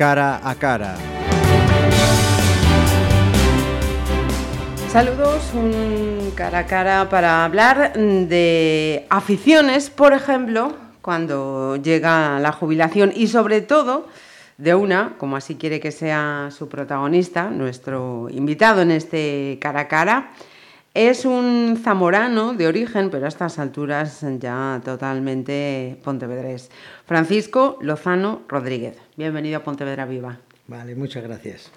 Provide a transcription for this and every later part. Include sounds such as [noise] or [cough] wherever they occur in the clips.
cara a cara. Saludos, un cara a cara para hablar de aficiones, por ejemplo, cuando llega la jubilación y sobre todo de una, como así quiere que sea su protagonista, nuestro invitado en este cara a cara, es un zamorano de origen, pero a estas alturas ya totalmente pontevedrés. Francisco Lozano Rodríguez. Bienvenido a Pontevedra Viva. Vale, muchas gracias.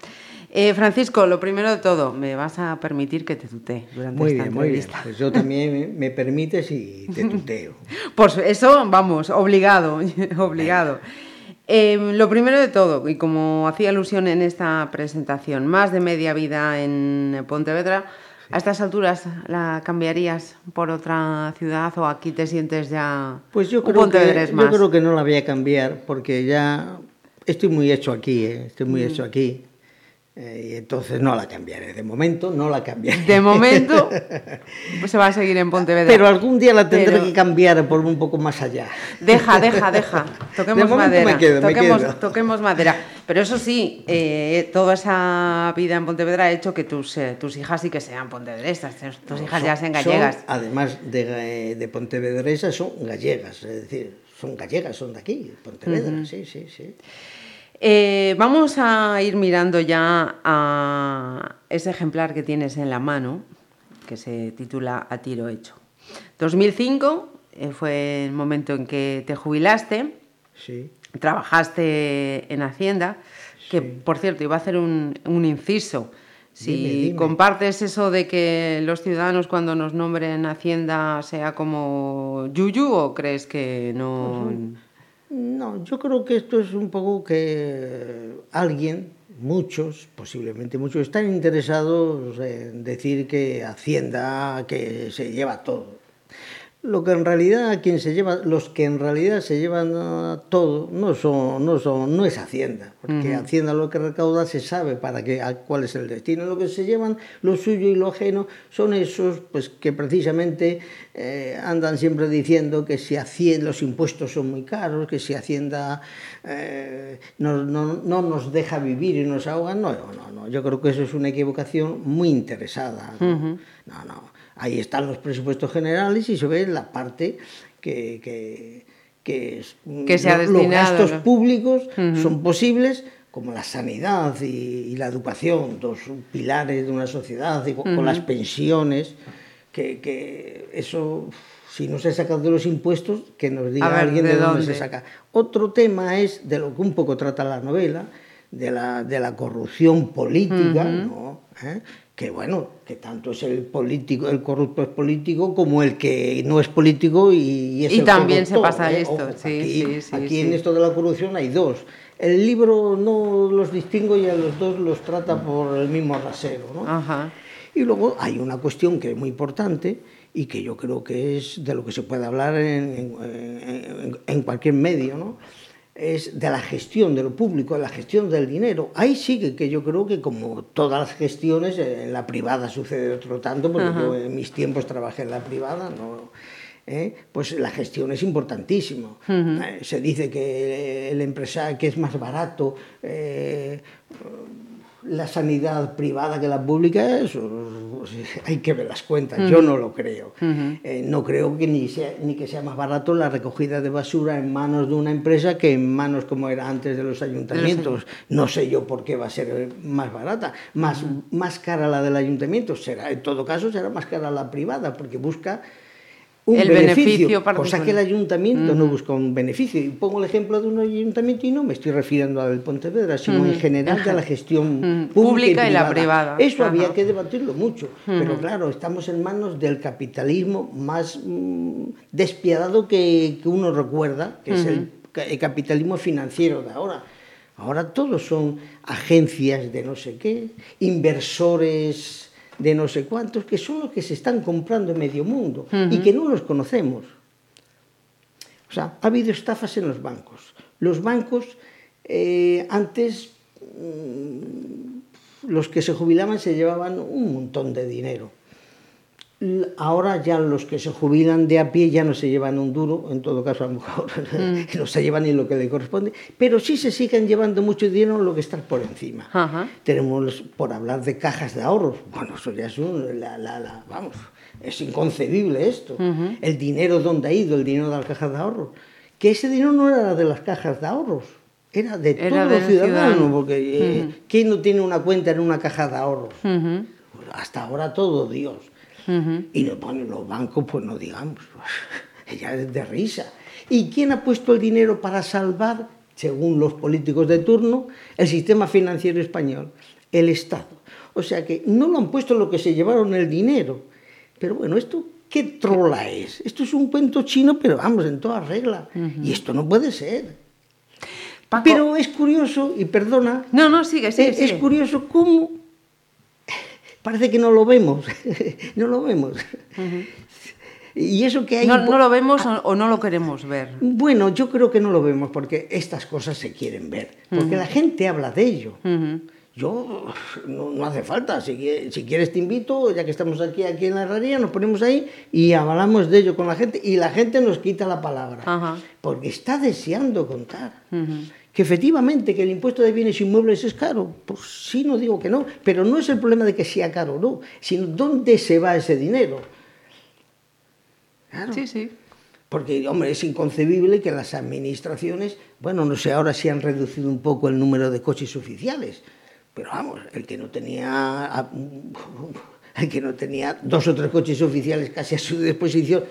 Eh, Francisco, lo primero de todo, me vas a permitir que te tutee durante muy esta bien, muy bien. entrevista. Pues yo también me, me permites y te [laughs] tuteo. Pues eso, vamos, obligado, [laughs] obligado. Eh, lo primero de todo, y como hacía alusión en esta presentación, más de media vida en Pontevedra, ¿a estas alturas la cambiarías por otra ciudad o aquí te sientes ya Pues yo creo, que, yo creo que no la voy a cambiar porque ya estoy muy hecho aquí, ¿eh? estoy Mm. muy hecho aquí. Eh, y entonces no la cambiaré. De momento no la cambiaré. De momento [laughs] pues se va a seguir en Pontevedra. Pero algún día la tendré Pero- que cambiar por un poco más allá. Deja, deja, deja. [laughs] Toquemos De madera. me quedo, me toquemos, quedo. toquemos madera. Pero eso sí, eh, toda esa vida en Pontevedra ha hecho que tus, eh, tus hijas sí que sean pontevedresas. Tus, hijas ya sean gallegas. son, además de, de Pontevedresas, son gallegas. Es decir, son gallegas, son de aquí, Pontevedra, sí, sí, sí. Eh, vamos a ir mirando ya a ese ejemplar que tienes en la mano, que se titula A tiro hecho. 2005 eh, fue el momento en que te jubilaste. sí. trabajaste en Hacienda, que Sí. por cierto iba a hacer un, un inciso. Si Dime, dime. compartes eso de que los ciudadanos cuando nos nombren Hacienda sea como Yuyu o crees que no... No, yo creo que esto es un poco que alguien, muchos, posiblemente muchos, están interesados en decir que Hacienda que se lleva todo. Lo que en realidad quien se lleva, los que en realidad se llevan ah, todo no son, no son, no es Hacienda, porque Hacienda lo que recauda se sabe para qué, cuál es el destino. Lo que se llevan, lo suyo y lo ajeno, son esos pues que precisamente eh, andan siempre diciendo que si Hacienda, los impuestos son muy caros, que si Hacienda eh, no, no- no nos deja vivir y nos ahoga. No, no, no. Yo creo que eso es una equivocación muy interesada. No. no. Ahí están los presupuestos generales y se ve la parte que, que, que es- Que se ha lo- los gastos ¿no? públicos son posibles como la sanidad y, y la educación, dos pilares de una sociedad, y con con las pensiones, que, que eso, si no se saca de los impuestos, que nos diga ver, alguien ¿de de, dónde, dónde? se saca. Otro tema es de lo que un poco trata la novela, de la, de la corrupción política, ¿no? ¿Eh? Que bueno, que tanto es el político, el corrupto es político como el que no es político y, y es Y el también se pasa ¿eh? esto, Ojo, sí, aquí, sí, sí, aquí sí. en esto de la corrupción hay dos. El libro no los distingo y a los dos los trata por el mismo rasero. ¿no? Ajá. Y luego hay una cuestión que es muy importante y que yo creo que es de lo que se puede hablar en- en cualquier medio, ¿no? Es de la gestión de lo público, de la gestión del dinero. Ahí sí que, yo creo que como todas las gestiones, eh, en la privada sucede otro tanto, porque yo en mis tiempos trabajé en la privada, no, ¿eh? pues la gestión es importantísimo. Eh, se dice que el empresario, que es más barato eh, la sanidad privada que la pública, pues, hay que ver las cuentas, yo no lo creo. Eh, no creo que ni, sea, ni que sea más barato la recogida de basura en manos de una empresa que en manos como era antes de los ayuntamientos. No sé yo por qué va a ser más barata. Más, más cara la del ayuntamiento será, en todo caso, será más cara la privada, porque busca un El beneficio, beneficio cosa particular. que el ayuntamiento no busca un beneficio. Y pongo el ejemplo de un ayuntamiento y no me estoy refiriendo al Pontevedra, sino en general de la gestión Mm. pública, Pública y la privada. Eso Ajá. había que debatirlo mucho, pero claro, estamos en manos del capitalismo más mm, despiadado que, que uno recuerda, que es el capitalismo financiero de ahora. Ahora todos son agencias de no sé qué, inversores de no sé cuántos, que son los que se están comprando en medio mundo uh -huh. y que no los conocemos. O sea, ha habido estafas en los bancos. Los bancos eh, antes mm, los que se jubilaban se llevaban un montón de dinero. Ahora ya los que se jubilan de a pie ya no se llevan un duro, en todo caso a lo mejor mm. [laughs] no se llevan ni lo que le corresponde, pero sí se siguen llevando mucho dinero lo que está por encima. Tenemos, por hablar de cajas de ahorros, bueno, eso ya es un, la, la, vamos, es inconcebible esto. El dinero, ¿dónde ha ido el dinero de las cajas de ahorros? Que ese dinero no era de las cajas de ahorros, era de todos los ciudadanos, porque eh, ¿quién no tiene una cuenta en una caja de ahorros? Hasta ahora todo Dios. Y lo ponen los bancos, pues no digamos, [laughs] ya es de risa. ¿Y quién ha puesto el dinero para salvar, según los políticos de turno, el sistema financiero español? El Estado. O sea que no lo han puesto lo que se llevaron el dinero. Pero bueno, esto ¿Qué trola es? Esto es un cuento chino, pero vamos, en toda regla. Y esto no puede ser. Pero es curioso, y perdona. No, no, sigue, sigue. Es, curioso cómo. Parece que no lo vemos. [laughs] no lo vemos. Y eso que hay. No, lo vemos o, no lo queremos ver. Bueno, yo creo que no lo vemos porque estas cosas se quieren ver. Porque la gente habla de ello. Yo, no, hace falta, si, quieres te invito, ya que estamos aquí, aquí en la herrería, nos ponemos ahí y hablamos de ello con la gente y la gente nos quita la palabra, porque está deseando contar. Que efectivamente que el impuesto de bienes inmuebles es caro, pues sí, no digo que no, pero no es el problema de que sea caro o no, sino dónde se va ese dinero. Sí, sí. Porque, hombre, es inconcebible que las administraciones, bueno, no sé ahora si han reducido un poco el número de coches oficiales, pero vamos, el que no tenía [laughs] el que no tenía dos o tres coches oficiales casi a su disposición,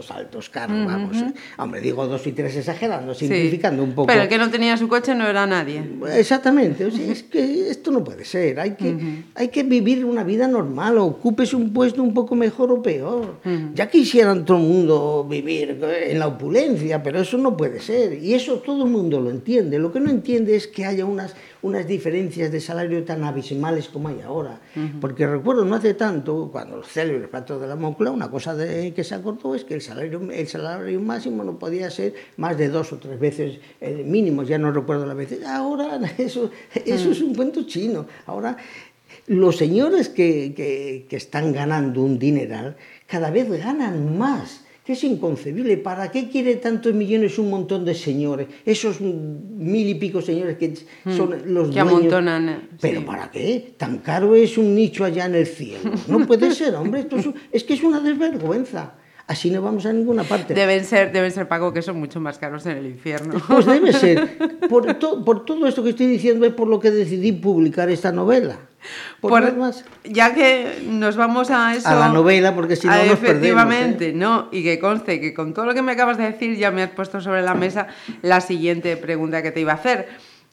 los altos carros, vamos. ¿eh? Hombre, digo dos y tres exagerando, simplificando un poco. Pero el que no tenía su coche no era nadie. Exactamente, es que esto no puede ser. Hay que, hay que vivir una vida normal, ocupes un puesto un poco mejor o peor. Ya quisieran todo el mundo vivir en la opulencia, pero eso no puede ser. Y eso todo el mundo lo entiende. Lo que no entiende es que haya unas unas diferencias de salario tan abismales como hay ahora. Porque recuerdo no hace tanto, cuando los célebres platos de la Moncloa, una cosa de, que se acordó es que el salario, el salario máximo no podía ser más de dos o tres veces el mínimo, ya no recuerdo la vez. Ahora [laughs] eso, eso es un cuento chino. Ahora los señores que, que, que están ganando un dineral cada vez ganan más es inconcebible. ¿Para qué quiere tantos millones un montón de señores? Esos mil y pico señores que hmm. son los que amontonan. Eh, ¿Pero para qué? Tan caro es un nicho allá en el cielo. No puede ser, hombre. Esto es, que es una desvergüenza. Así no vamos a ninguna parte. Deben ser, deben ser Paco, que son mucho más caros en el infierno. Pues debe ser. [laughs] Por, por todo esto que estoy diciendo es por lo que decidí publicar esta novela. Por, ya que nos vamos a eso. A la novela, porque si no nos Efectivamente, ¿eh? no. Y que conste que con todo lo que me acabas de decir ya me has puesto sobre la mesa la siguiente pregunta que te iba a hacer.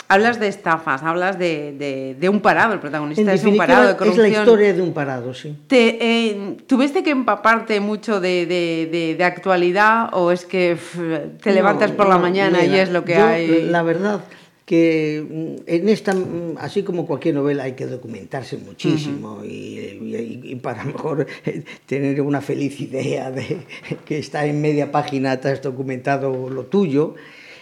Hablas de estafas, hablas de, de, un parado, el protagonista es un parado de corrupción. Es la historia de un parado, sí. Te, eh, ¿Tuviste que empaparte mucho de, de, actualidad o es que te levantas por la mañana y es lo que hay? La verdad, que mm, en esta, mm, así como cualquier novela, hay que documentarse muchísimo y, para [laughs] mejor eh, tener una feliz idea de [laughs] que está en media página, te has documentado lo tuyo.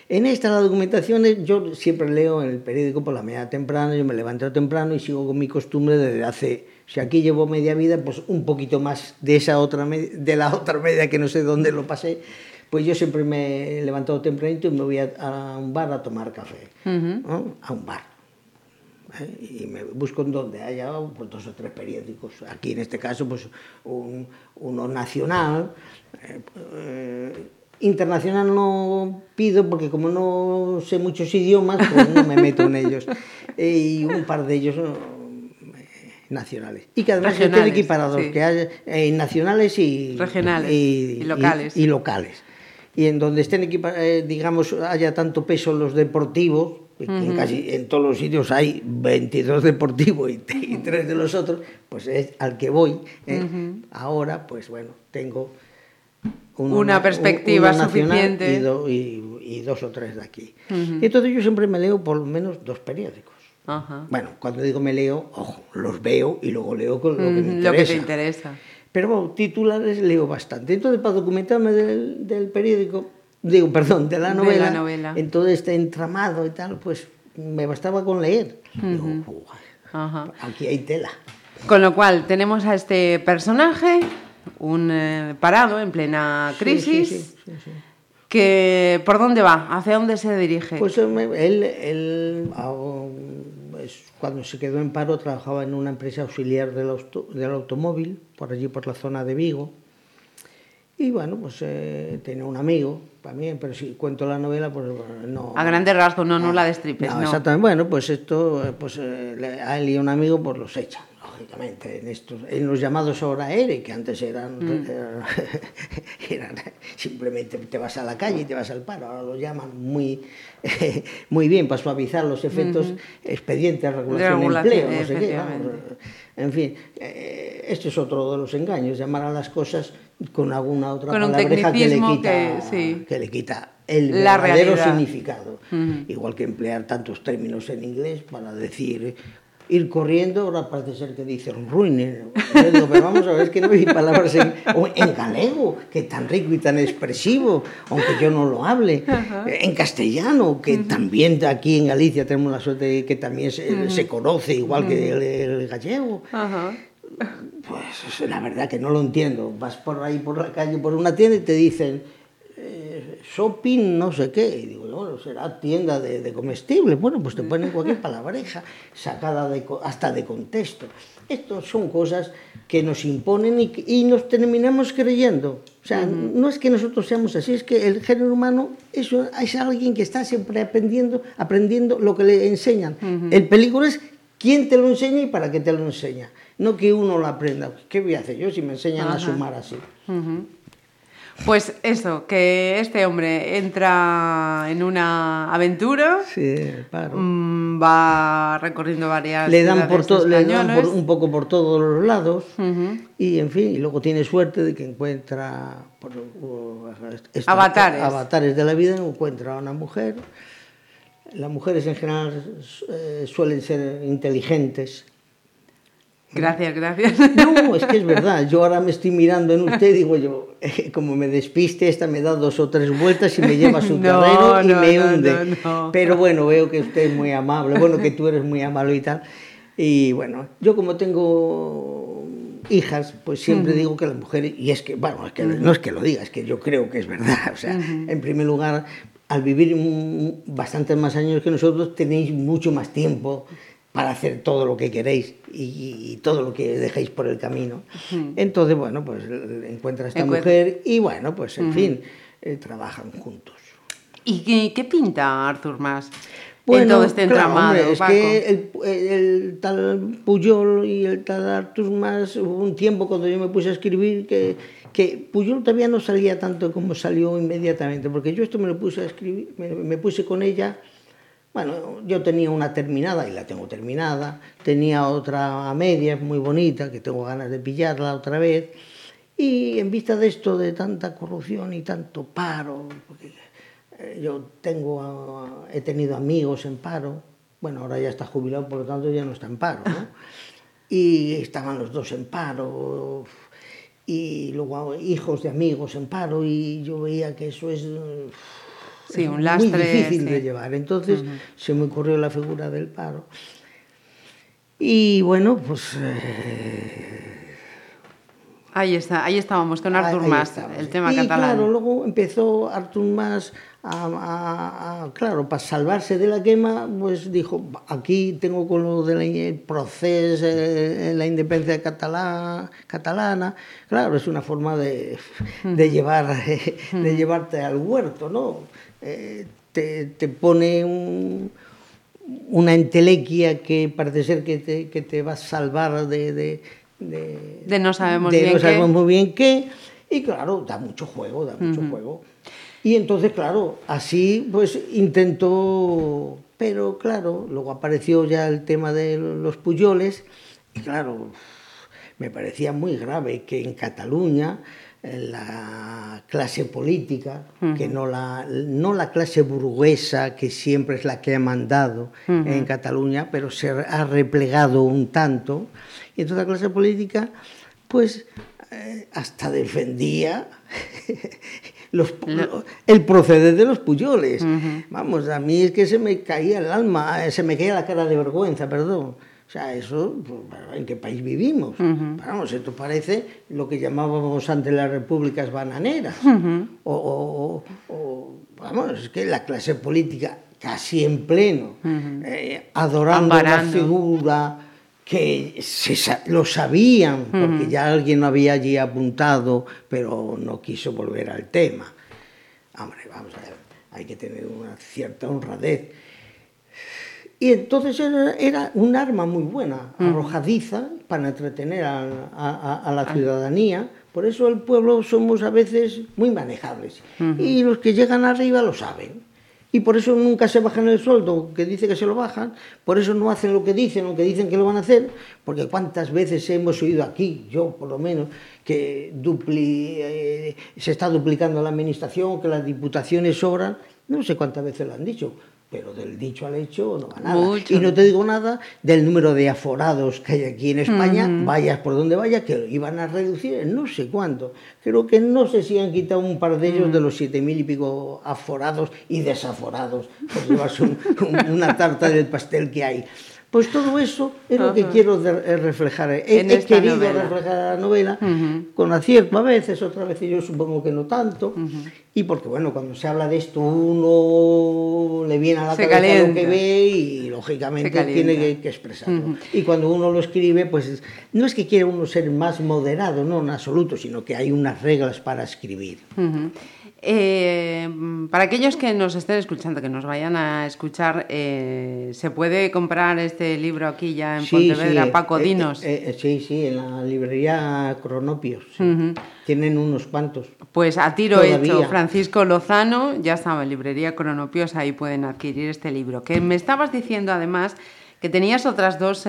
En estas las documentaciones yo siempre leo en el periódico por la mañana temprano, yo me levanto temprano y sigo con mi costumbre desde hace, si aquí llevo media vida, pues un poquito más de esa otra de la otra media que no sé dónde lo pasé, pues yo siempre me he levantado tempranito y me voy a, a un bar a tomar café, uh -huh. ¿no? a un bar. ¿Eh? y me busco en donde haya pues, dos o tres periódicos. Aquí en este caso, pues un, uno nacional, eh, eh, internacional no pido porque como no sé muchos idiomas, pues no me meto en ellos. [laughs] y un par de ellos nacionales. Y que además estén equiparados, que hay nacionales y, regionales y, locales. y, locales y en donde estén eh, digamos haya tanto peso los deportivos que en casi en todos los sitios hay 22 deportivos y, tres de los otros pues es al que voy ¿eh? ahora pues bueno tengo una perspectiva suficiente. y, dos o tres de aquí. Entonces yo siempre me leo por lo menos dos periódicos. Bueno cuando digo me leo ojo los veo y luego leo con lo que me interesa lo que te interesa. pero bueno, titulares leo bastante. Entonces, para documentarme del, del periódico, digo, perdón, de la novela, novela, en todo este entramado y tal, pues me bastaba con leer. Aquí hay tela. Con lo cual, tenemos a este personaje un eh, parado en plena crisis. sí, sí, sí, sí. Que, ¿Por dónde va? ¿Hacia dónde se dirige? Pues él, él, ah, cuando se quedó en paro trabajaba en una empresa auxiliar del, auto- del automóvil, por allí por la zona de Vigo. Y bueno, pues eh, tenía un amigo también, pero si cuento la novela, pues no... a grandes rasgos, no, no la destripes. No, no. exactamente. Bueno, pues esto, eh, pues eh, a él y a un amigo, pues los echan, lógicamente, en estos, en los llamados ahora ERE, que antes eran, Mm. [laughs] eran simplemente te vas a la calle y te vas al paro, ahora lo llaman muy, [laughs] muy bien para suavizar los efectos expedientes, regulación de empleo, no sé qué. vamos, en fin, eh, esto es otro de los engaños, llamar a las cosas con alguna otra Con palabreja que le quita, que- sí. que le quita el verdadero significado. Igual que emplear tantos términos en inglés para decir eh, ir corriendo, ahora parece ser que dicen ruine. Yo digo, pero vamos a ver, es que no hay palabras en, en galego, que tan rico y tan expresivo, aunque yo no lo hable. En castellano, que también aquí en Galicia tenemos la suerte de que también se, se conoce igual que el, el gallego. Pues la verdad que no lo entiendo. Vas por ahí por la calle, por una tienda y te dicen shopping no sé qué. Y digo, bueno, será tienda de, de comestibles. Bueno, pues te ponen cualquier palabreja sacada de, hasta de contexto. Estas son cosas que nos imponen y, nos terminamos creyendo. O sea, no es que nosotros seamos así, es que el género humano es alguien que está siempre aprendiendo, aprendiendo lo que le enseñan. El peligro es quién te lo enseña y para qué te lo enseña. No que uno lo aprenda. ¿Qué voy a hacer yo si me enseñan a sumar así? Pues eso, que este hombre entra en una aventura, Sí, claro. mm, va recorriendo varias le dan, por ciudades to- le dan por- un poco por todos los lados y en fin, y luego tiene suerte de que encuentra por- avatares de la vida, encuentra a una mujer. Las mujeres en general eh, suelen ser inteligentes. Gracias, gracias. [laughs] No, es que es verdad. Yo ahora me estoy mirando en usted y digo yo, eh, [laughs] como me despiste, esta me da dos o tres vueltas y me lleva a su [laughs] No, terreno y no, me no, hunde. no, no. Pero bueno, veo que usted es muy amable, bueno, que tú eres muy amable y tal. Y bueno, yo como tengo hijas, pues siempre digo que las mujeres, y es que, bueno, es que no es que lo diga, es que yo creo que es verdad. O sea, en primer lugar, al vivir bastantes más años que nosotros, tenéis mucho más tiempo para hacer todo lo que queréis y, y todo lo que dejéis por el camino. Entonces, bueno, pues encuentra a esta mujer y bueno, pues en fin, eh, trabajan juntos. ¿Y qué, qué pinta Arthur más en Bueno, todo este claro, entramado, hombre, es Paco? que el, el tal Puyol y el tal Artur más, hubo un tiempo cuando yo me puse a escribir que, que Puyol todavía no salía tanto como salió inmediatamente, porque yo esto me lo puse a escribir, me, me puse con ella, Bueno, yo tenía una terminada, y la tengo terminada, tenía otra a medias muy bonita, que tengo ganas de pillarla otra vez, y en vista de esto, de tanta corrupción y tanto paro, porque eh, yo tengo, he tenido amigos en paro, bueno, ahora ya está jubilado, por lo tanto ya no está en paro, ¿no? [laughs] Y estaban los dos en paro, y luego hijos de amigos en paro, y yo veía que eso es Sí, un lastre, muy difícil sí. de llevar. Entonces se me ocurrió la figura del paro. Y bueno, pues eh, Ahí está, ahí estábamos con Arthur Ahí Mas, el tema y catalán. claro, luego empezó Artur Mas a, a- a- claro, para salvarse de la quema, pues dijo, aquí tengo con lo del proceso, eh, la independencia catalá- catalana, claro, es una forma de, de llevar, [laughs] de llevarte al huerto, ¿no? Eh, te, te pone un- una entelequia que parece ser que te, que te va a salvar de, de, de, De no sabemos de bien no qué. sabemos muy bien qué. Y claro, da mucho juego, da mucho juego. Y entonces, claro, así pues intentó, pero claro, luego apareció ya el tema de los puyoles y claro, me parecía muy grave que en Cataluña la clase política, que no la, no la clase burguesa, que siempre es la que ha mandado en Cataluña, pero se ha replegado un tanto, y entonces la clase política, pues eh, hasta defendía [laughs] los, el proceder de los puyoles. Vamos, a mí es que se me caía el alma, eh, se me caía la cara de vergüenza, perdón. O sea, eso, pues, ¿en qué país vivimos? Vamos, esto parece lo que llamábamos antes las repúblicas bananeras. o, vamos, es que la clase política casi en pleno, eh, adorando la figura que se, lo sabían, porque ya alguien lo había allí apuntado, pero no quiso volver al tema. Hombre, vamos a ver, hay que tener una cierta honradez. Y entonces era, un arma muy buena, arrojadiza, para entretener a, la ciudadanía. Por eso el pueblo somos a veces muy manejables. Y los que llegan arriba lo saben. Y por eso nunca se bajan el sueldo, que dice que se lo bajan, por eso no hacen lo que dicen, lo que dicen que lo van a hacer, porque cuántas veces hemos oído aquí, yo por lo menos, que eh, se está duplicando la administración, que las diputaciones sobran, no sé cuántas veces lo han dicho, pero del dicho al hecho no va nada. Y no te digo nada del número de aforados que hay aquí en España, vayas por donde vayas, que iban a reducir en no sé cuánto. Creo que no sé si han quitado un par de ellos de los siete mil y pico aforados y desaforados, por llevarse [laughs] una tarta del pastel que hay. Pues todo eso es lo que quiero reflejar. He, querido reflejar la novela, con acierto a veces, otras veces yo supongo que no tanto. Y porque, bueno, cuando se habla de esto, uno le viene a la cabeza lo que ve y, lógicamente, tiene que, expresarlo. Y cuando uno lo escribe, pues no es que quiera uno ser más moderado, no en absoluto, sino que hay unas reglas para escribir. Eh, para aquellos que nos estén escuchando, que nos vayan a escuchar, eh, ¿se puede comprar este libro aquí ya en Pontevedra, Paco eh, Dinos? sí, sí, en la librería Cronopios. Tienen unos cuantos. Pues a tiro hecho, Francisco Lozano, ya estaba en librería Cronopios, ahí pueden adquirir este libro. Que me estabas diciendo además que tenías otras dos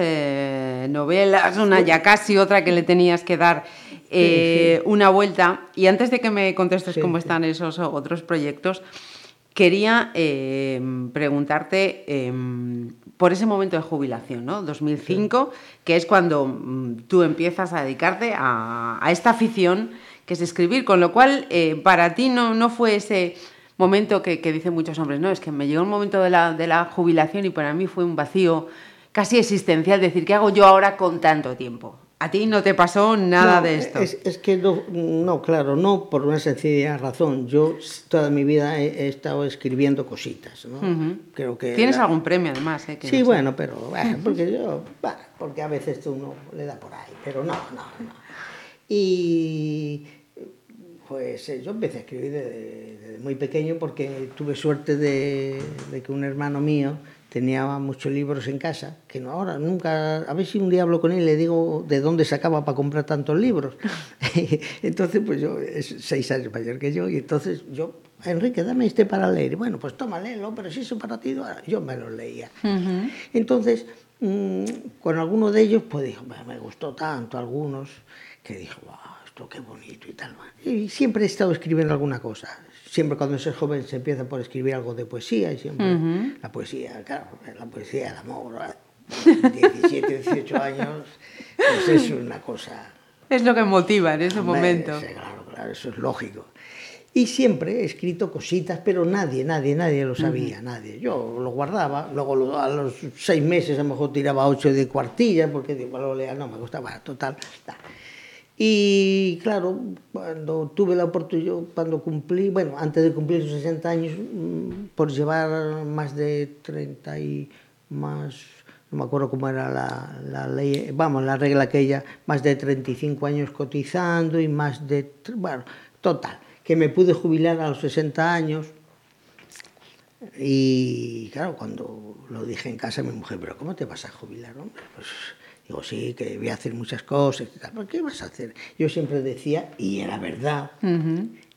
novelas, una ya casi, otra que le tenías que dar eh, una vuelta. Y antes de que me contestes cómo están esos otros proyectos, quería eh, preguntarte em, por ese momento de jubilación, ¿no? 2005, que es cuando mm, tú empiezas a dedicarte a, esta afición que es escribir, con lo cual eh, para ti no, no fue ese momento que, dicen muchos hombres, no, es que me llegó el momento de la, de la jubilación y para mí fue un vacío casi existencial, decir, ¿qué hago yo ahora con tanto tiempo? A ti no te pasó nada de esto. Es, que no, claro, no por una sencilla razón. Yo toda mi vida he, estado escribiendo cositas. ¿no? Creo que Tienes algún premio además. ¿eh? sí, bueno, pero [laughs] porque yo, porque a veces uno le da por ahí, pero no, no, no. Y pues eh, yo empecé a escribir desde, muy pequeño porque tuve suerte de que un hermano mío tenía muchos libros en casa, que no ahora, nunca, a ver si un día hablo con él y le digo de dónde sacaba para comprar tantos libros. [laughs] [laughs] entonces, pues yo, es seis años mayor que yo, y entonces yo, Enrique, dame este para leer. Y bueno, pues toma, léelo, pero si eso para ti, yo me lo leía. Entonces, mm, con alguno de ellos, pues dijo, me gustó tanto, algunos, que dijo, wow, esto qué bonito y tal. Y siempre he estado escribiendo alguna cosa siempre cuando se es joven se empieza por escribir algo de poesía y siempre la poesía, claro, la poesía, el amor, 17, 18 años, pues es una cosa... Es lo que motiva en ese momento. claro, claro, eso es lógico. Y siempre he escrito cositas, pero nadie, nadie, nadie lo sabía, nadie. Yo lo guardaba, luego a los seis meses a lo mejor tiraba ocho de cuartilla, porque digo, lo lea, no me gustaba, total. Y claro, cuando tuve la oportunidad, cuando cumplí, bueno, antes de cumplir los 60 años, mm, por llevar más de 30 y más, no me acuerdo cómo era la, la ley, vamos, la regla aquella, más de 35 años cotizando y más de, bueno, total, que me pude jubilar a los 60 años. Y claro, cuando lo dije en casa, mi mujer, pero ¿cómo te vas a jubilar, hombre? Pues Digo, sí, que voy a hacer muchas cosas. Y tal. ¿Pero qué vas a hacer? Yo siempre decía, y era verdad,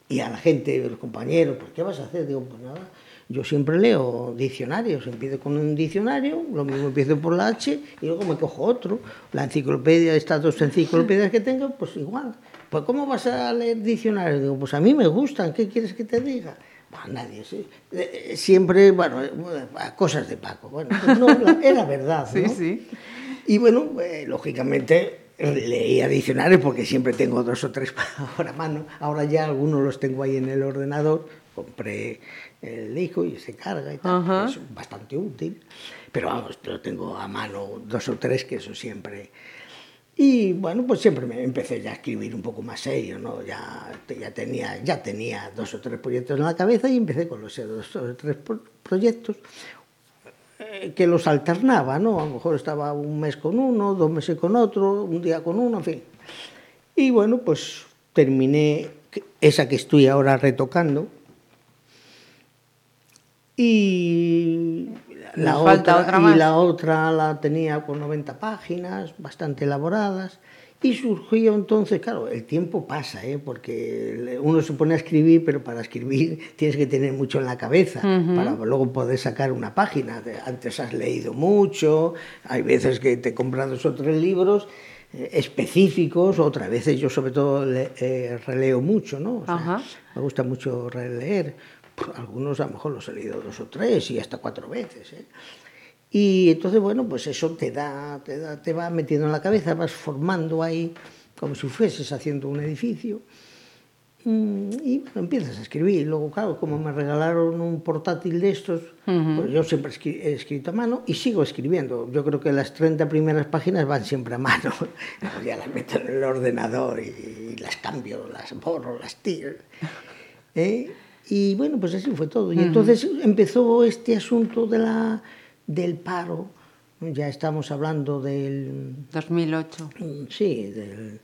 y a la gente, a los compañeros, ¿por qué vas a hacer? Digo, pues nada, yo siempre leo diccionarios, empiezo con un diccionario, lo mismo empiezo por la H y luego me cojo otro. La enciclopedia, estas dos enciclopedias que tengo, pues igual. Pues ¿cómo vas a leer diccionarios? Digo, pues a mí me gustan, ¿qué quieres que te diga? Bueno, nadie, sí. Eh, siempre, bueno, eh, cosas de Paco. Bueno, pues no, era verdad. [laughs] ¿no? Sí, sí. Y bueno, eh, lógicamente leía diccionarios porque siempre tengo dos o tres [laughs] ahora a mano. Ahora ya algunos los tengo ahí en el ordenador, compré el hijo y se carga y tal, es bastante útil. Pero vamos, yo tengo a mano dos o tres que eso siempre... Y bueno, pues siempre me empecé ya a escribir un poco más serio, ¿no? Ya, ya, tenía, ya tenía dos o tres proyectos en la cabeza y empecé con los dos o tres proyectos eh, que los alternaba, ¿no? A lo mejor estaba un mes con uno, dos meses con otro, un día con uno, en fin. Y bueno, pues terminé esa que estoy ahora retocando. Y la, otra, y la otra la tenía con 90 páginas, bastante elaboradas. Y surgió entonces, claro, el tiempo pasa, ¿eh? porque uno se pone a escribir, pero para escribir [laughs] tienes que tener mucho en la cabeza, para luego poder sacar una página. Antes has leído mucho, hay veces que te compras dos o tres libros eh, específicos, otras veces yo sobre todo eh, releo mucho, ¿no? me gusta mucho releer algunos a lo mejor los he leído dos o tres y hasta cuatro veces. ¿eh? Y entonces, bueno, pues eso te da, te da, te va metiendo en la cabeza, vas formando ahí como si fueses haciendo un edificio. Mm, y bueno, empiezas a escribir. Luego, claro, como me regalaron un portátil de estos, pues yo siempre he escrito a mano y sigo escribiendo. Yo creo que las 30 primeras páginas van siempre a mano. [laughs] ya las meto en el ordenador y, las cambio, las borro, las tiro. ¿Eh? Y bueno, pues así fue todo. Y entonces empezó este asunto de la, del paro. Ya estamos hablando del... 2008. Mm, sí, del,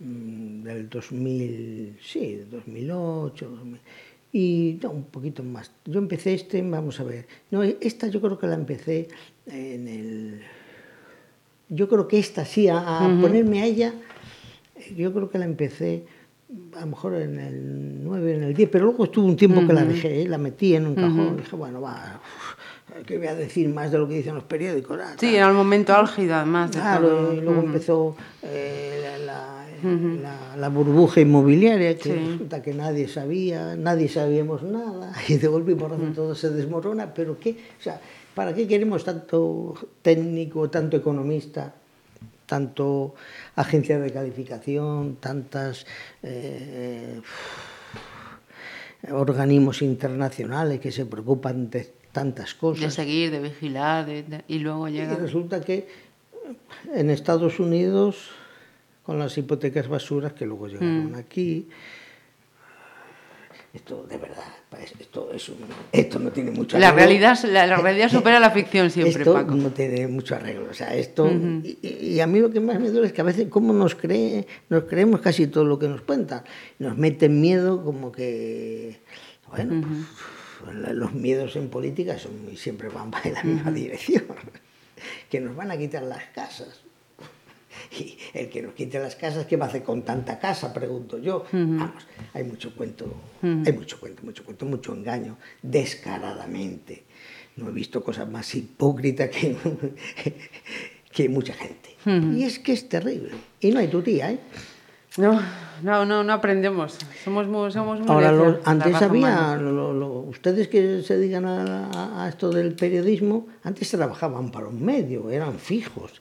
mm, del 2000, sí, 2008. y no, un poquito más. Yo empecé este, vamos a ver. No, esta yo creo que la empecé en el... Yo creo que esta sí, a, ponerme a ella, yo creo que la empecé a lo mejor en el 9, en el 10, pero luego estuvo un tiempo que la dejé, ¿eh? la metí en un cajón, dije, bueno, va, ¿qué voy a decir más de lo que dicen los periódicos? sí, era el momento álgido además. Claro, y luego empezó eh, la, la, burbuja inmobiliaria, que resulta que nadie sabía, nadie sabíamos nada, [laughs] y de golpe y por todo se desmorona, pero ¿qué? O sea, ¿para qué queremos tanto técnico, tanto economista? tanto agencias de calificación, tantas eh, organismos internacionales que se preocupan de tantas cosas. De seguir, de vigilar, y luego llega... Y resulta que en Estados Unidos, con las hipotecas basuras que luego llegaron mm. aquí, esto de verdad, esto, es esto no tiene mucho arreglo. La realidad, la, [laughs] realidad supera la ficción siempre, esto no tiene mucho arreglo. O sea, esto, y, a mí lo que más me duele es que a veces cómo nos, cree, nos creemos casi todo lo que nos cuentan. Nos meten miedo como que, bueno, pues, los miedos en política son, siempre van [laughs] en la misma dirección. que nos van a quitar las casas y el que nos quite las casas, ¿qué va a hacer con tanta casa? Pregunto yo. Vamos, hay mucho cuento, hay mucho cuento, mucho cuento, mucho engaño, descaradamente. No he visto cosas más hipócritas que, [laughs] que mucha gente. Y es que es terrible. Y no hay tu tía, ¿eh? No, no, no, no aprendemos. Somos muy, somos muy Ahora, antes había, ustedes que se dedican a, a, esto del periodismo, antes trabajaban para un medio, eran fijos.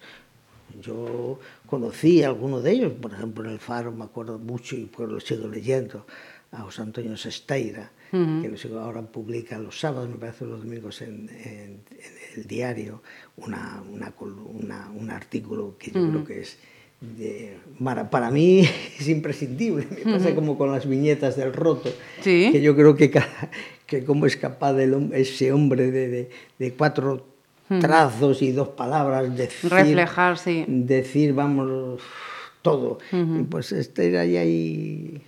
Yo conocí a alguno de ellos, por ejemplo en el Faro me acuerdo mucho y pues lo sigo leyendo, a José Antonio Sesteira, que lo sigo, ahora publica los sábados, me parece los domingos en, el diario, una, una, un artículo que yo creo que es de, para mí [laughs] es imprescindible. Me pasa uh -huh. como con las viñetas del roto, ¿Sí? que yo creo que, que cómo es capaz del, ese hombre de, de, de cuatro trazos y dos palabras decir, reflejar, sí. decir vamos todo. Uh -huh. y pues este era ahí, ahí,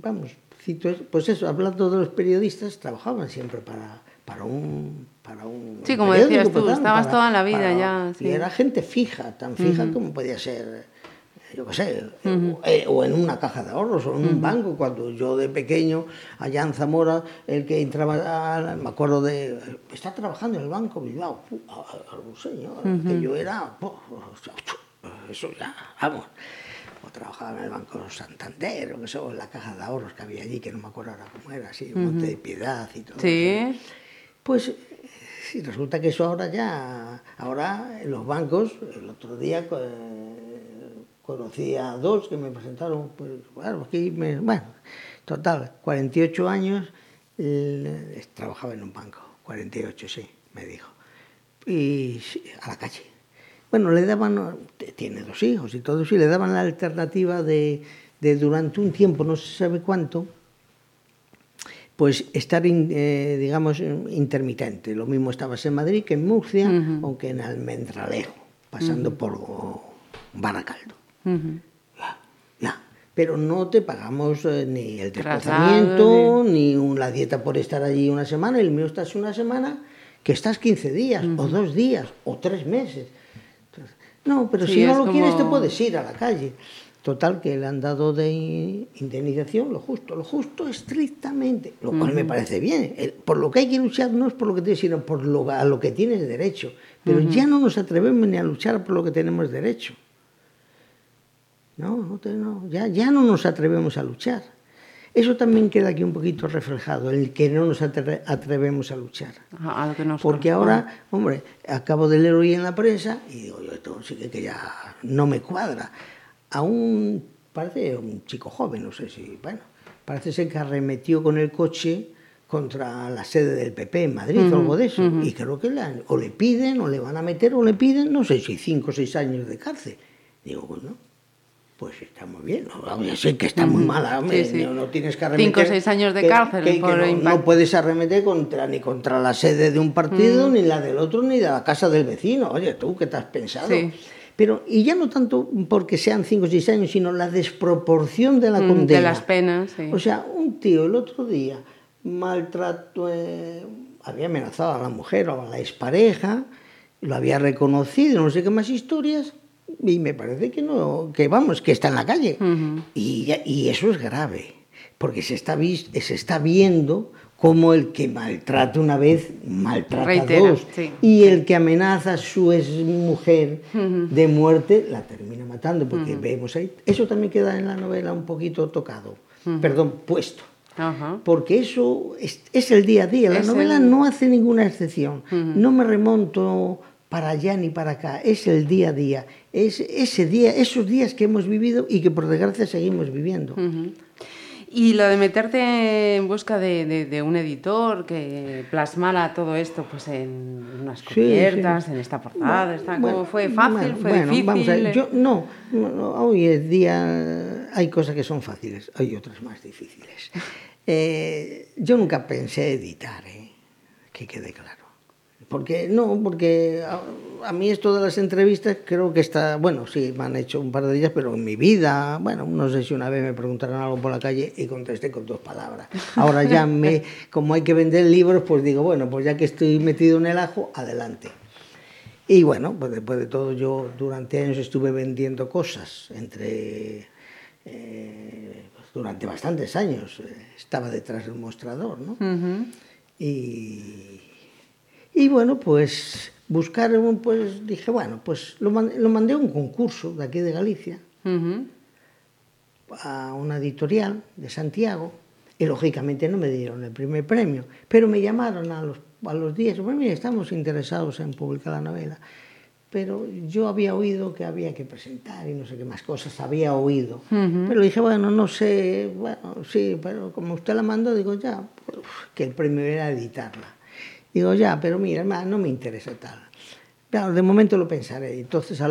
vamos, cito, pues eso, hablando de los periodistas, trabajaban siempre para, para un para un Sí, como decías tú, estabas toda la vida ya. Y era gente fija, tan fija como podía ser yo qué sé, eh, o en una caja de ahorros o en un banco. Cuando yo de pequeño, allá en Zamora, el que entraba, me acuerdo de, está trabajando en el banco Bilbao, algún señor, que yo era, eso ya, vamos. O trabajaba en el Banco Santander, o que en la caja de ahorros que había allí, que no me acuerdo ahora cómo era, así, un monte de piedad y todo. Sí. Pues sí, resulta que eso ahora ya, ahora en los bancos, el otro día conocí a dos que me presentaron, pues bueno, aquí me, bueno, total, 48 años trabajaba en un banco, 48, sí, me dijo. Y a la calle. Bueno, le daban, tiene dos hijos y todo y le daban la alternativa de, de durante un tiempo, no se sabe cuánto, pues estar, eh, digamos, intermitente. Lo mismo estabas en Madrid que en Murcia, aunque en Almendralejo, pasando por Baracaldo. ya, ya. Pero no te pagamos eh, ni el desplazamiento, ni... la dieta por estar allí una semana. El mío estás una semana que estás 15 días, o dos días, o tres meses. no, pero si no lo quieres te puedes ir a la calle. Total, que le han dado de indemnización lo justo, lo justo estrictamente, lo cual me parece bien. Por lo que hay que luchar no es por lo que tienes, sino por lo, a lo que tienes derecho. Pero ya no nos atrevemos ni a luchar por lo que tenemos derecho. No, no, ya, ya no nos atrevemos a luchar. Eso también queda aquí un poquito reflejado, el que no nos atrevemos a luchar. Porque ahora, hombre, acabo de leer hoy en la prensa y digo, yo esto sí que ya no me cuadra a un, parece un chico joven, no sé si, bueno, parece ser que arremetió con el coche contra la sede del PP en Madrid o algo de eso. Y creo que o le piden, o le van a meter, o le piden, no sé si cinco o seis años de cárcel. Digo, bueno, pues está muy bien. No, sé que está muy mala, No, tienes que arremeter. Cinco o seis años de cárcel. no, puedes arremeter contra, ni contra la sede de un partido, ni la del otro, ni de la casa del vecino. Oye, tú, ¿qué te has pensado? Pero, y ya no tanto porque sean 5 o 6 años, sino la desproporción de la mm, condena. De las penas, sí. O sea, un tío el otro día maltrató, eh, había amenazado a la mujer o a la expareja, lo había reconocido, no sé qué más historias, y me parece que no, que vamos, que está en la calle. y, y, eso es grave, porque se está, se está viendo como el que maltrata una vez, maltrata a dos. y el que amenaza a su mujer de muerte, la termina matando, porque vemos ahí. Eso también queda en la novela un poquito tocado, perdón, puesto. Porque eso es, el día a día. La novela no hace ninguna excepción. No me remonto para allá ni para acá. Es el día a día. Es ese día, esos días que hemos vivido y que por desgracia seguimos viviendo. Y lo de meterte en busca de, un editor que plasmara todo esto pues en unas cubiertas, en esta portada, ¿fue fácil? ¿Fue difícil? yo, no, hoy en día hay cosas que son fáciles, hay otras más difíciles. [laughs] Eh, yo nunca pensé editar, ¿eh? que quede claro. Porque no, porque a, mí esto de las entrevistas creo que está, bueno, sí, me han hecho un par de ellas, pero en mi vida, bueno, no sé si una vez me preguntaron algo por la calle y contesté con dos palabras. Ahora ya [laughs] me, como hay que vender libros, pues digo, bueno, pues ya que estoy metido en el ajo, adelante. Y bueno, pues después de todo yo durante años estuve vendiendo cosas, entre, eh, pues durante bastantes años eh, estaba detrás de un mostrador, ¿no? Y y bueno, pues buscaron, pues dije, bueno, pues lo, mandé a un concurso de aquí de Galicia, a una editorial de Santiago, y lógicamente no me dieron el primer premio, pero me llamaron a los, a los días, bueno, mira, estamos interesados en publicar la novela, pero yo había oído que había que presentar y no sé qué más cosas, había oído, pero dije, bueno, no sé, bueno, sí, pero como usted la mandó, digo, ya, pues, que el premio era editarla. Digo, ya, pero mira, no me interesa tal. Claro, de momento lo pensaré. Entonces a, a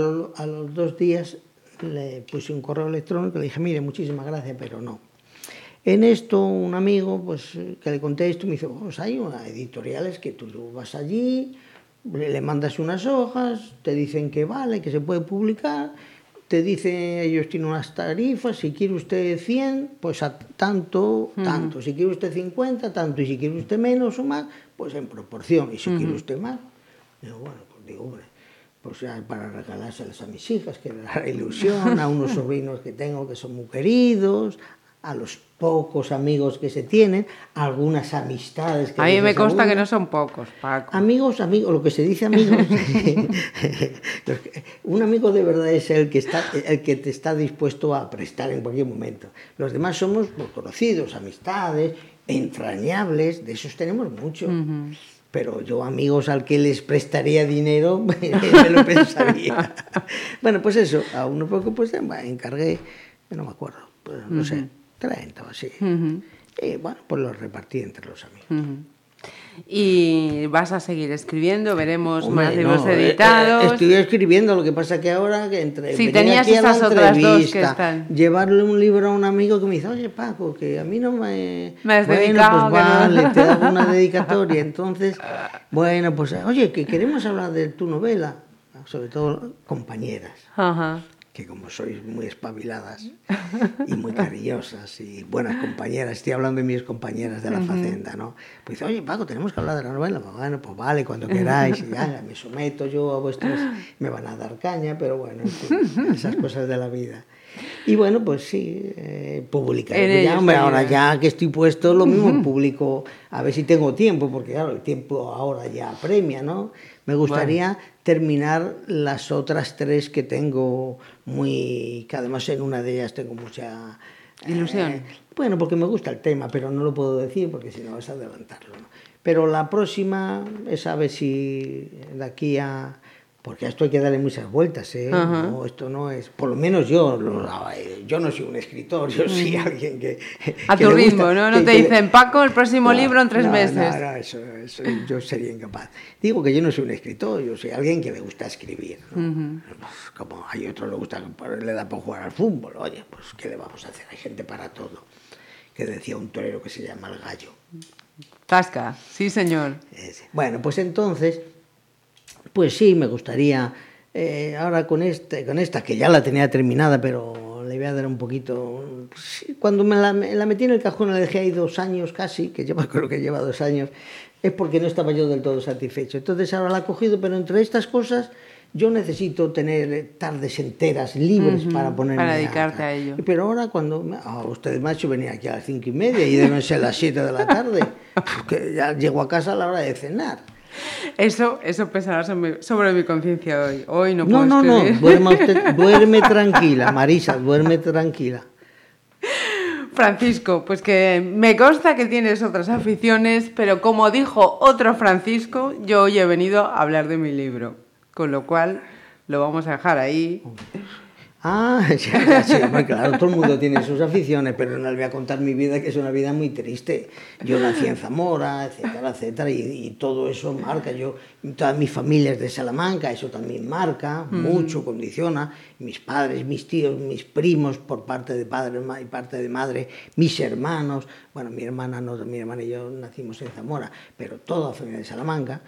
los dos días le puse un correo electrónico y le dije, mire, muchísimas gracias, pero no. En esto, un amigo, pues que le conté esto, me dice, pues hay unas editoriales que tú vas allí, le mandas unas hojas, te dicen que vale, que se puede publicar, te dicen ellos tienen unas tarifas, si quiere usted 100, pues a tanto, uh -huh. tanto, si quiere usted 50, tanto, y si quiere usted menos o más, pues en proporción, y si uh -huh. quiere usted más, digo, bueno, pues digo, hombre, pues ya para regalárselas a mis hijas, que me da ilusión, a unos [laughs] sobrinos que tengo que son muy queridos, a los pocos amigos que se tienen, algunas amistades que... A mí me consta que no son pocos, Paco. Amigos, amigos, lo que se dice amigos... [laughs] [laughs] un amigo de verdad es el que, está, el que te está dispuesto a prestar en cualquier momento. Los demás somos pues, conocidos, amistades, entrañables, de esos tenemos mucho. Pero yo amigos al que les prestaría dinero, [laughs] me lo pensaría. bueno, pues eso, a uno poco pues encargué, no me acuerdo, pues, no sé, 30 o así. Y bueno, pues los repartí entre los amigos. ¿Y vas a seguir escribiendo? ¿Veremos Hombre, más libros no, eh, eh, editados? estoy escribiendo, lo que pasa que ahora que entre venir tenías aquí a la esas otras dos que están. llevarle un libro a un amigo que me dice, oye Paco, que a mí no me... Me has bueno, dedicado, pues que no". vale, te hago una [laughs] dedicatoria. Entonces, bueno, pues oye, que queremos hablar de tu novela, sobre todo compañeras Ajá. Que como sois muy espabiladas y muy cariñosas y buenas compañeras, estoy hablando de mis compañeras de la Facenda, ¿no? Pues dice, oye Paco, tenemos que hablar de la novela. Pues, bueno, pues vale, cuando queráis, y ya, me someto yo a vuestros, me van a dar caña, pero bueno, esas cosas de la vida. Y bueno, pues sí, eh, publicaré. En Ya, hombre, ahora ya que estoy puesto, lo mismo publico, a ver si tengo tiempo, porque claro, el tiempo ahora ya apremia, ¿no? Me gustaría terminar las otras tres que tengo muy, que además en una de ellas tengo mucha eh, Ilusión. bueno, porque me gusta el tema, pero no lo puedo decir porque si no es adelantarlo. ¿no? Pero la próxima es a ver si de aquí a porque a esto hay que darle muchas vueltas, ¿eh? No, esto no es, por lo menos yo, lo- yo no soy un escritor, yo soy alguien que... A que tu le ritmo, gusta- ¿no? No que- te dicen, Paco, el próximo no, libro en tres no, meses. No, eso, eso yo sería incapaz. Digo que yo no soy un escritor, yo soy alguien que le gusta escribir. ¿no? Pues como hay otros le gusta, le da por jugar al fútbol, oye, pues ¿qué le vamos a hacer? Hay gente para todo. Que decía un torero que se llama el gallo. Tasca, sí, señor. Bueno, pues entonces, pues sí, me gustaría, eh, ahora con, este, con esta, que ya la tenía terminada, pero le voy a dar un poquito... sí, cuando me la, me la metí en el cajón, la dejé ahí dos años casi, que lleva, creo que lleva dos años, es porque no estaba yo del todo satisfecho. Entonces ahora la he cogido, pero entre estas cosas... Yo necesito tener tardes enteras libres para ponerme para dedicarte a ello. Pero ahora cuando... ah, ustedes, macho, venía aquí a las cinco y media y deben ser las siete de la tarde, [laughs] que ya llego a casa a la hora de cenar. Eso, eso pesará sobre, sobre mi conciencia hoy. Hoy no No, puedo no, no, escribir. duerma usted, [laughs] duerme tranquila, Marisa, duerme tranquila. Francisco, pues que me consta que tienes otras aficiones, pero como dijo otro Francisco, yo hoy he venido a hablar de mi libro. Con lo cual, lo vamos a dejar ahí. Ah, [laughs] ya, sí, claro, todo el mundo tiene sus aficiones, pero no les voy a contar mi vida, que es una vida muy triste. Yo nací en Zamora, etcétera, etcétera, y, y todo eso marca. Yo, toda mi familia es de Salamanca, eso también marca, mucho, condiciona. Mis padres, mis tíos, mis primos, por parte de padre y parte de madre, mis hermanos, bueno, mi hermana, no, mi hermana y yo nacimos en Zamora, pero toda la familia de Salamanca.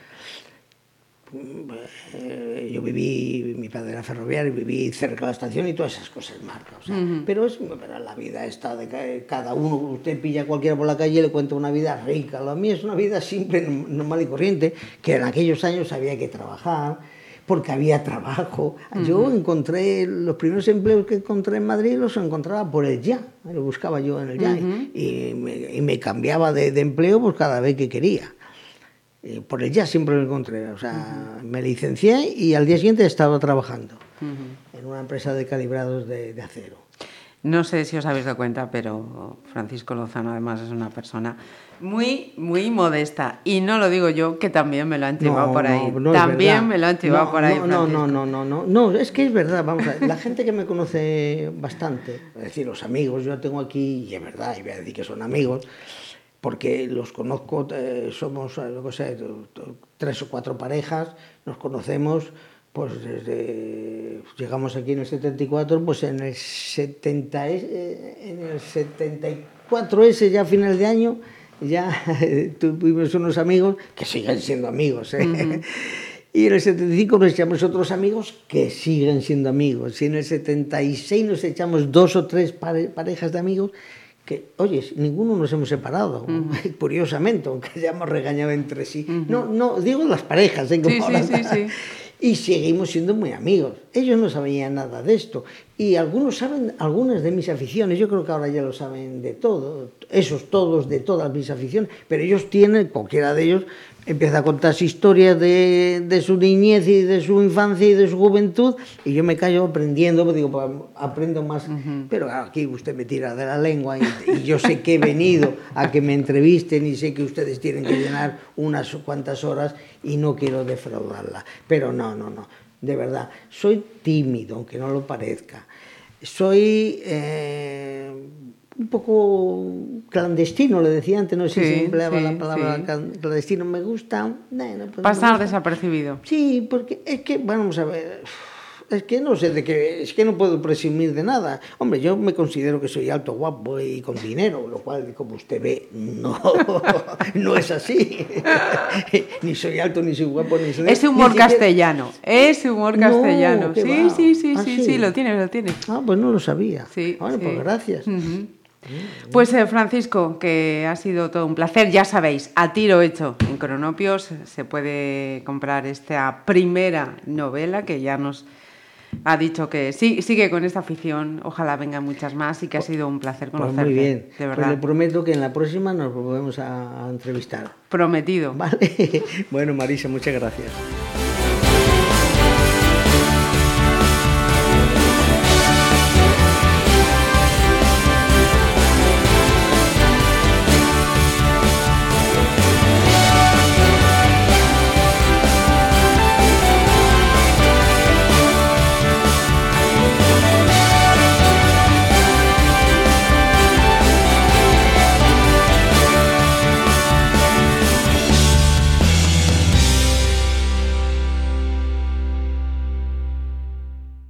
Eh, yo viví, mi padre era ferroviario, viví cerca de la estación y todas esas cosas marcan. o sea, Pero es pero la vida está de ca- cada uno, usted pilla a cualquiera por la calle y le cuenta una vida rica. La mía es una vida simple, normal y corriente, que en aquellos años había que trabajar porque había trabajo. Yo encontré, los primeros empleos que encontré en Madrid los encontraba por el ya, los buscaba yo en el ya y, me, y me cambiaba de, de empleo pues cada vez que quería. Eh, por el ya siempre lo encontré. O sea, me licencié y al día siguiente estaba trabajando en una empresa de calibrados de, de acero. No sé si os habéis dado cuenta, pero Francisco Lozano además es una persona muy, muy modesta. Y no lo digo yo, que también me lo han chivado por ahí. no es también me lo han chivado No, por ahí. No, no, no, no, no, no, no, es que es verdad, vamos a ver, la gente que me conoce bastante, es decir, los amigos, yo tengo aquí, y es verdad, y voy a decir que son amigos, porque los conozco, eh, somos eh, no sé, tres o cuatro parejas, nos conocemos, pues desde llegamos aquí en el 74, pues en el 70 eh, en el 74 ese ya a final de año ya [laughs] tuvimos unos amigos que siguen siendo amigos, ¿eh? uh -huh. Y en el 75 nos echamos otros amigos que siguen siendo amigos. Y en el 76 nos echamos dos o tres pare parejas de amigos que, oye, ninguno nos hemos separado, uh [laughs] -huh. curiosamente, aunque [laughs] hayamos regañado entre sí. Uh -huh. No, no, digo las parejas, en ¿eh? sí, sí, sí, [laughs] y seguimos siendo muy amigos. Ellos no sabían nada de esto, Y algunos saben algunas de mis aficiones. Yo creo que ahora ya lo saben de todo. Esos todos de todas mis aficiones. Pero ellos tienen, cualquiera de ellos, empieza a contarse historias de, de su niñez y de su infancia y de su juventud. Y yo me callo aprendiendo, pues digo, pues, aprendo más. Pero aquí usted me tira de la lengua y, y yo sé que he venido a que me entrevisten y sé que ustedes tienen que llenar unas cuantas horas y no quiero defraudarla. Pero no, no, no. De verdad, soy tímido, aunque no lo parezca. Soy, eh, un poco clandestino, le decía antes, no sé Sí, si se empleaba sí, la palabra sí. clandestino, me gusta. bueno, pues me Pasar gusta. desapercibido. Sí, porque es que, vamos a ver, es que no sé de qué, es que no puedo presumir de nada. Hombre, yo me considero que soy alto, guapo y con dinero, lo cual, como usted ve, no, [laughs] no es así. [laughs] ni soy alto, ni soy guapo, ni soy... Ese humor siquiera- castellano, ese humor No, castellano. ¿qué sí, sí, sí, ¿Ah, sí, sí? sí, lo tienes, lo tienes. Ah, pues no lo sabía. Sí, Bueno, pues gracias. Pues eh, Francisco, que ha sido todo un placer. Ya sabéis, a tiro hecho en Cronopios se puede comprar esta primera novela que ya nos ha dicho que sí, sigue con esta afición. Ojalá vengan muchas más y que ha sido un placer Pues conocerte. muy bien. De Pues verdad. le prometo que en la próxima nos volvemos a, a entrevistar. Prometido. ¿Vale? [laughs] bueno, Marisa, muchas gracias.